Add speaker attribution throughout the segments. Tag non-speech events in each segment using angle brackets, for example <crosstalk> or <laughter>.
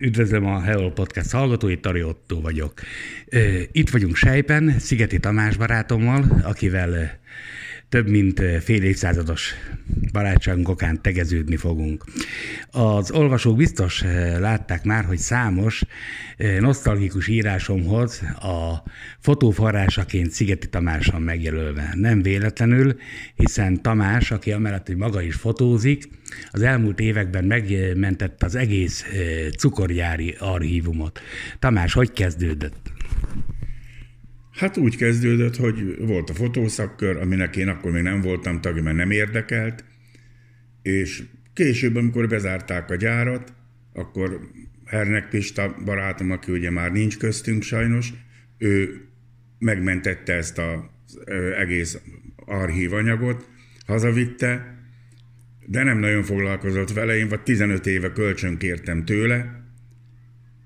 Speaker 1: Üdvözlöm a Hello Podcast hallgatóit, Tari Otto vagyok. Itt vagyunk Sejpen, Szigeti Tamás barátommal, akivel több mint fél évszázados barátságunk okán tegeződni fogunk. Az olvasók biztos látták már, hogy számos nosztalgikus írásomhoz a fotóforrásaként Szigeti Tamáson megjelölve. Nem véletlenül, hiszen Tamás, aki amellett, hogy maga is fotózik, az elmúlt években megmentett az egész cukorgyári archívumot. Tamás, hogy kezdődött?
Speaker 2: Hát úgy kezdődött, hogy volt a fotószakkör, aminek én akkor még nem voltam tagja, mert nem érdekelt, és később, amikor bezárták a gyárat, akkor Hernek Pista barátom, aki ugye már nincs köztünk sajnos, ő megmentette ezt az egész archív anyagot, hazavitte, de nem nagyon foglalkozott vele, én vagy 15 éve kölcsön kértem tőle,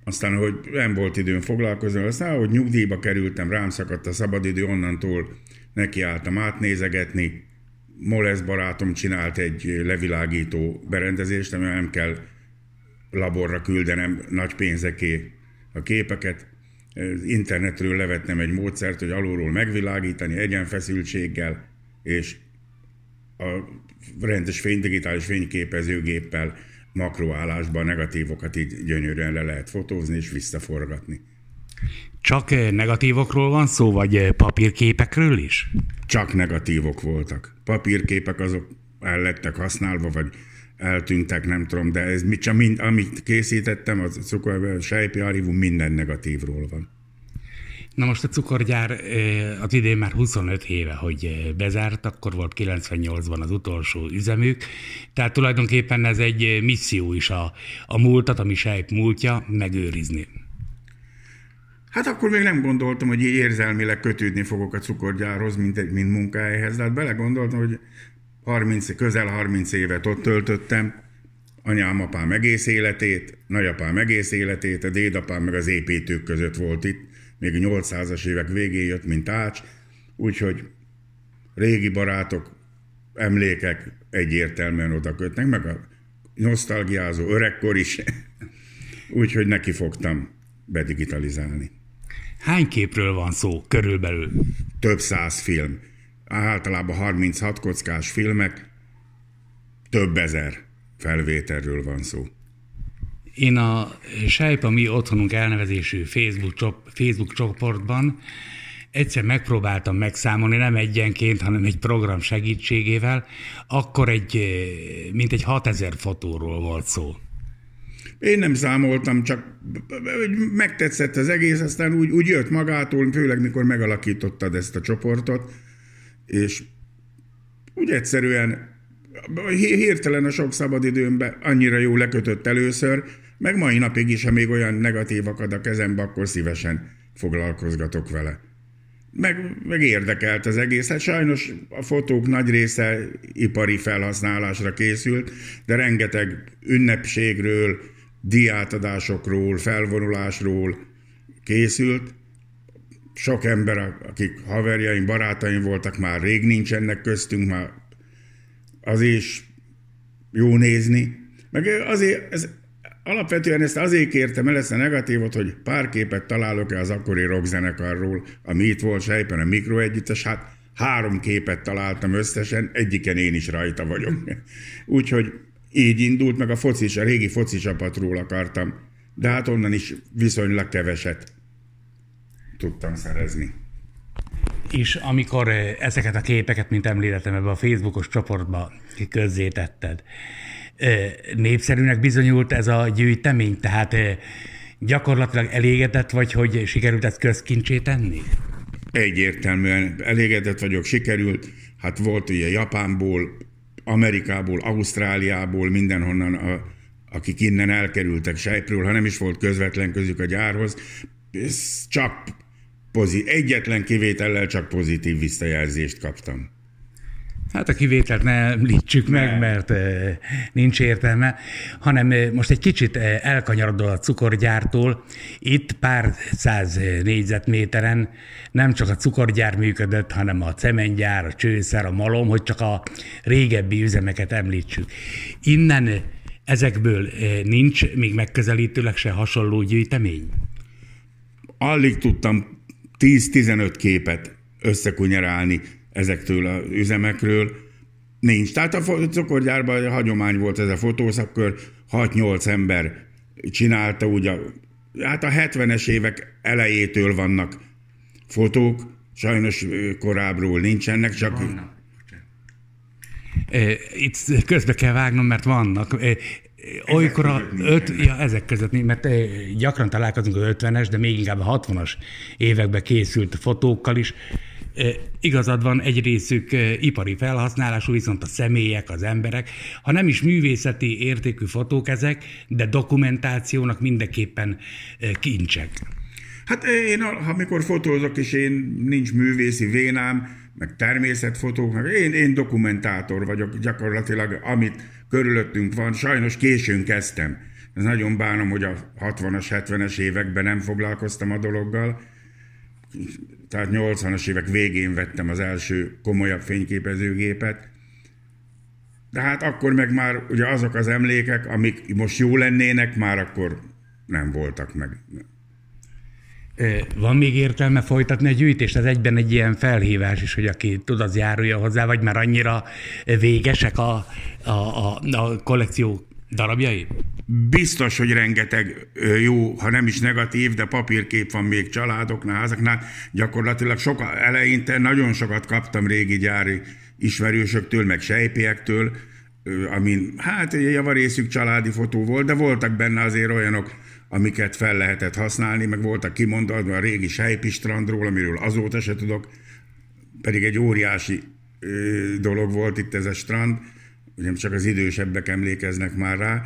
Speaker 2: aztán, hogy nem volt időm foglalkozni, aztán, hogy nyugdíjba kerültem, rám szakadt a szabadidő, onnantól nekiálltam átnézegetni. Molesz barátom csinált egy levilágító berendezést, ami nem kell laborra küldenem nagy pénzeké a képeket. Internetről levettem egy módszert, hogy alulról megvilágítani egyenfeszültséggel, és a rendes fény, digitális fényképezőgéppel makroállásban negatívokat így gyönyörűen le lehet fotózni és visszaforgatni.
Speaker 1: Csak eh, negatívokról van szó, vagy eh, papírképekről is?
Speaker 2: Csak negatívok voltak. Papírképek azok el lettek használva, vagy eltűntek, nem tudom, de ez mit, csak mind, amit készítettem, az cukor, sejpi archívum minden negatívról van.
Speaker 1: Na most a cukorgyár az idén már 25 éve, hogy bezárt, akkor volt 98-ban az utolsó üzemük, tehát tulajdonképpen ez egy misszió is a, a múltat, ami sejt múltja, megőrizni.
Speaker 2: Hát akkor még nem gondoltam, hogy érzelmileg kötődni fogok a cukorgyárhoz, mint, egy, mint munkahelyhez, de hát belegondoltam, hogy 30, közel 30 évet ott töltöttem, anyám, apám egész életét, nagyapám egész életét, a dédapám meg az építők között volt itt, még a 800-as évek végén jött, mint ács, úgyhogy régi barátok, emlékek egyértelműen oda kötnek, meg a nosztalgiázó öregkor is, <laughs> úgyhogy neki fogtam bedigitalizálni.
Speaker 1: Hány képről van szó körülbelül?
Speaker 2: Több száz film. Általában 36 kockás filmek, több ezer felvételről van szó.
Speaker 1: Én a Sejpa Mi Otthonunk elnevezésű Facebook, Facebook csoportban egyszer megpróbáltam megszámolni, nem egyenként, hanem egy program segítségével, akkor egy, mint egy 6000 fotóról volt szó.
Speaker 2: Én nem számoltam, csak megtetszett az egész, aztán úgy, úgy jött magától, főleg mikor megalakítottad ezt a csoportot, és úgy egyszerűen hirtelen a sok szabadidőmben annyira jó lekötött először, meg mai napig is, ha még olyan negatívak ad a kezembe, akkor szívesen foglalkozgatok vele. Meg, meg érdekelt az egész. Hát sajnos a fotók nagy része ipari felhasználásra készült, de rengeteg ünnepségről, diátadásokról, felvonulásról készült. Sok ember, akik haverjaim, barátaim voltak, már rég nincsenek köztünk, már az is jó nézni. Meg azért ez Alapvetően ezt azért kértem el ezt a negatívot, hogy pár képet találok-e az akkori rockzenekarról, ami itt volt sejpen a mikroegyüttes, hát három képet találtam összesen, egyiken én is rajta vagyok. <laughs> Úgyhogy így indult, meg a focis, a régi foci csapatról akartam, de hát onnan is viszonylag keveset tudtam szerezni.
Speaker 1: És amikor ezeket a képeket, mint említettem, ebbe a Facebookos csoportba közzétetted, népszerűnek bizonyult ez a gyűjtemény, tehát gyakorlatilag elégedett vagy, hogy sikerült ezt közkincsé tenni?
Speaker 2: Egyértelműen elégedett vagyok, sikerült. Hát volt ugye Japánból, Amerikából, Ausztráliából, mindenhonnan, a, akik innen elkerültek Sejpről, ha nem is volt közvetlen közük a gyárhoz, ez csak pozit, egyetlen kivétellel csak pozitív visszajelzést kaptam.
Speaker 1: Hát a kivételt ne említsük meg, ne. mert nincs értelme, hanem most egy kicsit elkanyarodol a cukorgyártól. Itt pár száz négyzetméteren nem csak a cukorgyár működött, hanem a cementgyár, a csőszer, a malom, hogy csak a régebbi üzemeket említsük. Innen Ezekből nincs még megközelítőleg se hasonló gyűjtemény?
Speaker 2: Alig tudtam 10-15 képet összekunyerálni ezektől az üzemekről. Nincs. Tehát a cukorgyárban a hagyomány volt ez a fotószakkör, 6-8 ember csinálta, ugye, hát a 70-es évek elejétől vannak fotók, sajnos korábbról nincsenek, csak... Vannak.
Speaker 1: Itt közbe kell vágnom, mert vannak. Olykor a öt, ja, ezek között, mert gyakran találkozunk az 50-es, de még inkább a 60-as években készült fotókkal is. Igazad van, egy részük ipari felhasználású, viszont a személyek, az emberek, ha nem is művészeti értékű fotók ezek, de dokumentációnak mindenképpen kincsek.
Speaker 2: Hát én, ha mikor fotózok, és én nincs művészi vénám, meg természetfotók, meg én, én dokumentátor vagyok gyakorlatilag, amit körülöttünk van. Sajnos későn kezdtem. Ez nagyon bánom, hogy a 60-as, 70-es években nem foglalkoztam a dologgal. Tehát 80-as évek végén vettem az első komolyabb fényképezőgépet. De hát akkor meg már ugye azok az emlékek, amik most jó lennének, már akkor nem voltak meg.
Speaker 1: Van még értelme folytatni a gyűjtést? Ez egyben egy ilyen felhívás is, hogy aki tud, az járulja hozzá, vagy már annyira végesek a, a, a, a kollekció darabjai?
Speaker 2: Biztos, hogy rengeteg jó, ha nem is negatív, de papírkép van még családoknál, házaknál. Gyakorlatilag soka, eleinte nagyon sokat kaptam régi gyári ismerősöktől, meg sejpiektől, amin hát egy javarészük családi fotó volt, de voltak benne azért olyanok, amiket fel lehetett használni, meg voltak kimondva a régi Sejpi strandról, amiről azóta se tudok, pedig egy óriási dolog volt itt ez a strand, ugye csak az idősebbek emlékeznek már rá,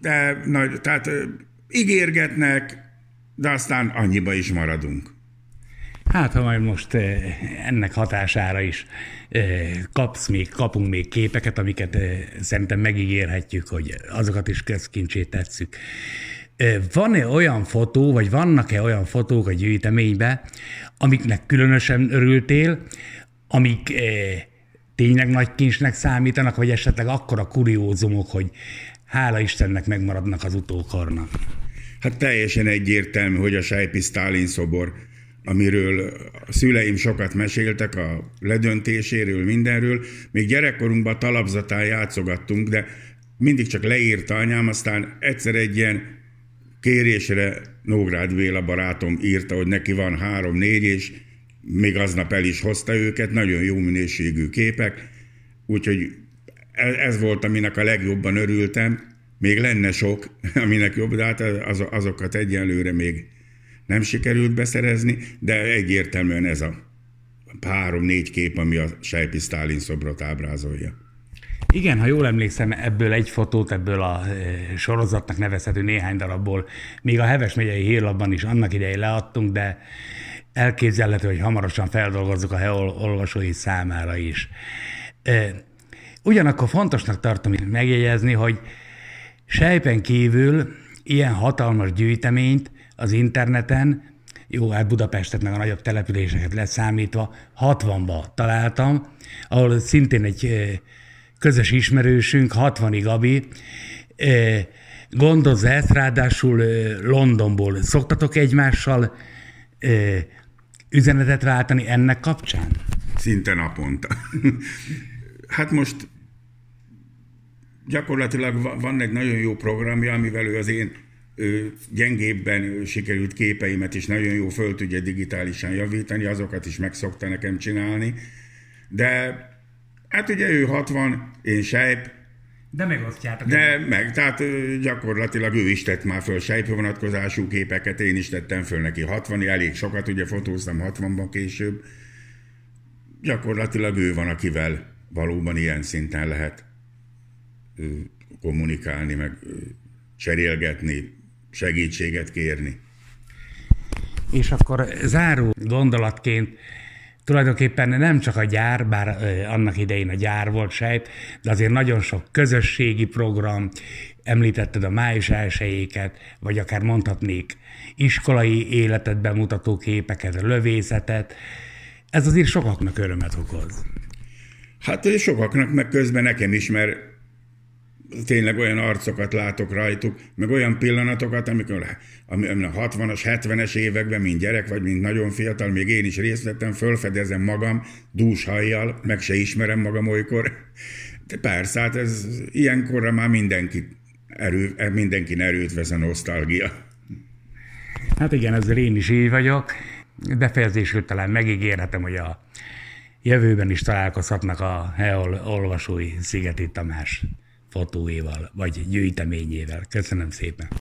Speaker 2: de nagy, tehát ígérgetnek, de aztán annyiba is maradunk.
Speaker 1: Hát, ha majd most ennek hatására is kapsz még, kapunk még képeket, amiket szerintem megígérhetjük, hogy azokat is közkincsét tetszük. Van-e olyan fotó, vagy vannak-e olyan fotók a gyűjteményben, amiknek különösen örültél, amik eh, tényleg nagy kincsnek számítanak, vagy esetleg akkora kuriózumok, hogy hála Istennek megmaradnak az utókornak?
Speaker 2: Hát teljesen egyértelmű, hogy a Sejpi Sztálin szobor, amiről a szüleim sokat meséltek a ledöntéséről, mindenről. Még gyerekkorunkban talapzatán játszogattunk, de mindig csak leírta anyám, aztán egyszer egy ilyen Kérésre Nógrád Béla barátom írta, hogy neki van három-négy, és még aznap el is hozta őket, nagyon jó minőségű képek, úgyhogy ez volt, aminek a legjobban örültem. Még lenne sok, <laughs> aminek jobb, de hát az, azokat egyenlőre még nem sikerült beszerezni, de egyértelműen ez a három-négy kép, ami a Sejpi Sztálin szobrot ábrázolja.
Speaker 1: Igen, ha jól emlékszem, ebből egy fotót, ebből a e, sorozatnak nevezhető néhány darabból, még a Heves megyei hírlapban is annak idején leadtunk, de elképzelhető, hogy hamarosan feldolgozzuk a Heol olvasói számára is. Ugyanakkor fontosnak tartom megjegyezni, hogy sejpen kívül ilyen hatalmas gyűjteményt az interneten, jó, hát Budapestet meg a nagyobb településeket leszámítva, 60-ba találtam, ahol szintén egy közös ismerősünk, 60 Gabi, gondozza ezt, ráadásul Londonból. Szoktatok egymással üzenetet váltani ennek kapcsán?
Speaker 2: Szinte naponta. <laughs> hát most gyakorlatilag van egy nagyon jó programja, amivel ő az én gyengébben sikerült képeimet is nagyon jó föl tudja digitálisan javítani, azokat is megszokta nekem csinálni, de Hát ugye ő 60, én sejp.
Speaker 1: De megosztjátok.
Speaker 2: De meg, tehát gyakorlatilag ő is tett már föl sejp vonatkozású képeket, én is tettem föl neki 60 elég sokat, ugye fotóztam 60-ban később. Gyakorlatilag ő van, akivel valóban ilyen szinten lehet kommunikálni, meg cserélgetni, segítséget kérni.
Speaker 1: És akkor záró gondolatként tulajdonképpen nem csak a gyár, bár annak idején a gyár volt sejt, de azért nagyon sok közösségi program, említetted a május elsőjéket, vagy akár mondhatnék iskolai életet bemutató képeket, lövészetet. Ez azért sokaknak örömet okoz.
Speaker 2: Hát sokaknak, meg közben nekem is, mert tényleg olyan arcokat látok rajtuk, meg olyan pillanatokat, amikor ami a 60-as, 70-es években, mint gyerek vagy, mint nagyon fiatal, még én is részt vettem, fölfedezem magam dús hajjal, meg se ismerem magam olykor. De persze, hát ez ilyenkorra már mindenki erő, mindenkin erőt vesz a nosztalgia.
Speaker 1: Hát igen, ezzel én is így vagyok. Befejezésül talán megígérhetem, hogy a jövőben is találkozhatnak a Heol olvasói Szigeti Tamás fotóival, vagy gyűjteményével. Köszönöm szépen!